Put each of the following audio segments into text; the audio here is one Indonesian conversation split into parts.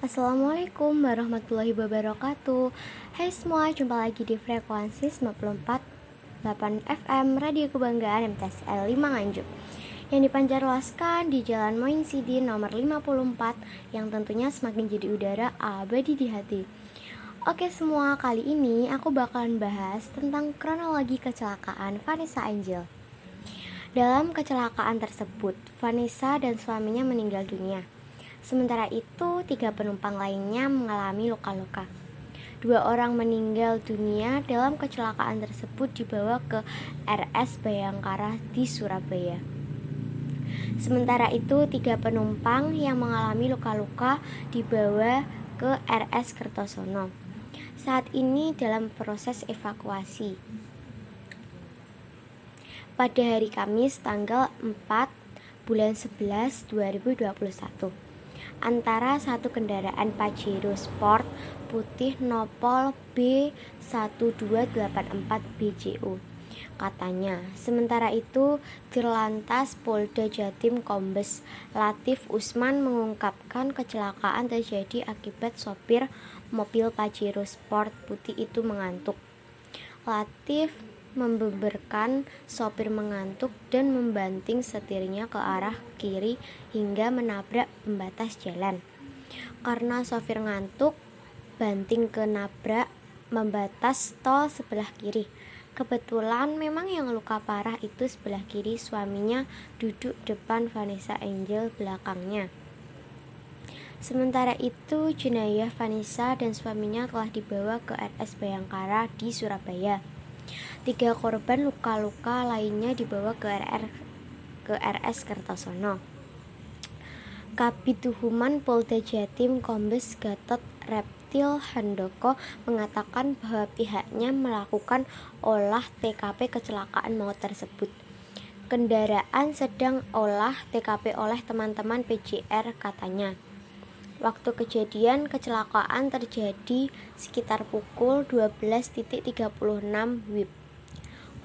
Assalamualaikum warahmatullahi wabarakatuh. Hai semua, jumpa lagi di frekuensi 94 8 FM Radio Kebanggaan MTSL 5 Nganjuk. Yang dipancarluaskan di Jalan Moing Sidi nomor 54 Yang tentunya semakin jadi udara abadi di hati. Oke semua, kali ini aku bakalan bahas tentang kronologi kecelakaan Vanessa Angel. Dalam kecelakaan tersebut, Vanessa dan suaminya meninggal dunia. Sementara itu, tiga penumpang lainnya mengalami luka-luka. Dua orang meninggal dunia dalam kecelakaan tersebut dibawa ke RS Bayangkara di Surabaya. Sementara itu, tiga penumpang yang mengalami luka-luka dibawa ke RS Kertosono. Saat ini dalam proses evakuasi. Pada hari Kamis tanggal 4 bulan 11 2021 antara satu kendaraan Pajero Sport putih Nopol B1284 BJU. Katanya, sementara itu Dirlantas Polda Jatim Kombes Latif Usman mengungkapkan kecelakaan terjadi akibat sopir mobil Pajero Sport putih itu mengantuk. Latif membeberkan sopir mengantuk dan membanting setirnya ke arah kiri hingga menabrak pembatas jalan. Karena sopir ngantuk, banting ke nabrak membatas tol sebelah kiri. Kebetulan memang yang luka parah itu sebelah kiri suaminya duduk depan Vanessa Angel belakangnya. Sementara itu, jenayah Vanessa dan suaminya telah dibawa ke RS Bayangkara di Surabaya. Tiga korban luka-luka lainnya dibawa ke RR ke RS Kertosono. Kabituhuman Polda Jatim Kombes Gatot Reptil Handoko mengatakan bahwa pihaknya melakukan olah TKP kecelakaan maut tersebut. Kendaraan sedang olah TKP oleh teman-teman PJR katanya. Waktu kejadian kecelakaan terjadi sekitar pukul 12.36 WIB.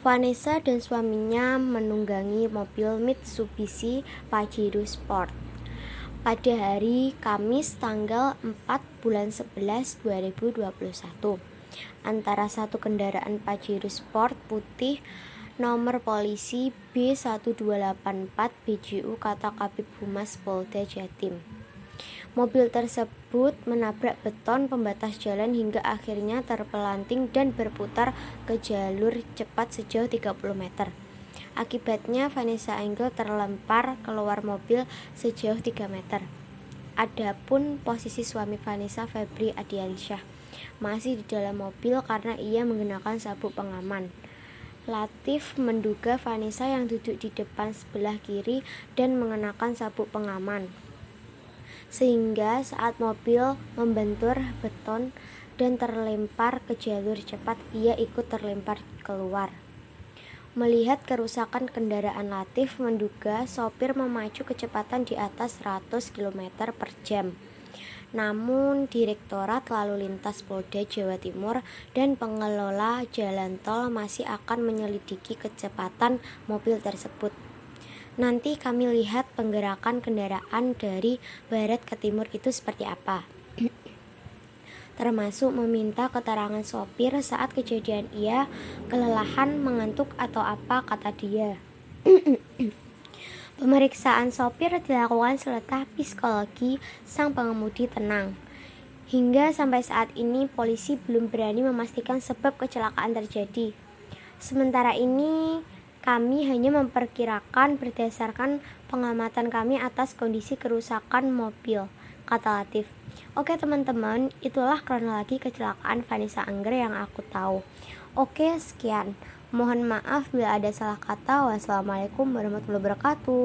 Vanessa dan suaminya menunggangi mobil Mitsubishi Pajero Sport pada hari Kamis tanggal 4 bulan 11 2021 antara satu kendaraan Pajero Sport putih nomor polisi B1284 BJU kata Kabib Humas Polda Jatim. Mobil tersebut menabrak beton pembatas jalan hingga akhirnya terpelanting dan berputar ke jalur cepat sejauh 30 meter. Akibatnya Vanessa Angel terlempar keluar mobil sejauh 3 meter. Adapun posisi suami Vanessa Febri Adiansyah masih di dalam mobil karena ia menggunakan sabuk pengaman. Latif menduga Vanessa yang duduk di depan sebelah kiri dan mengenakan sabuk pengaman sehingga saat mobil membentur beton dan terlempar ke jalur cepat, ia ikut terlempar keluar. Melihat kerusakan kendaraan Latif menduga sopir memacu kecepatan di atas 100 km per jam. Namun, Direktorat Lalu Lintas Polda Jawa Timur dan pengelola jalan tol masih akan menyelidiki kecepatan mobil tersebut. Nanti kami lihat penggerakan kendaraan dari barat ke timur itu seperti apa. Termasuk meminta keterangan sopir saat kejadian ia kelelahan, mengantuk atau apa kata dia. Pemeriksaan sopir dilakukan setelah psikologi sang pengemudi tenang. Hingga sampai saat ini polisi belum berani memastikan sebab kecelakaan terjadi. Sementara ini kami hanya memperkirakan berdasarkan pengamatan kami atas kondisi kerusakan mobil, kata Latif. Oke teman-teman, itulah kronologi kecelakaan Vanessa Angger yang aku tahu. Oke, sekian. Mohon maaf bila ada salah kata. Wassalamualaikum warahmatullahi wabarakatuh.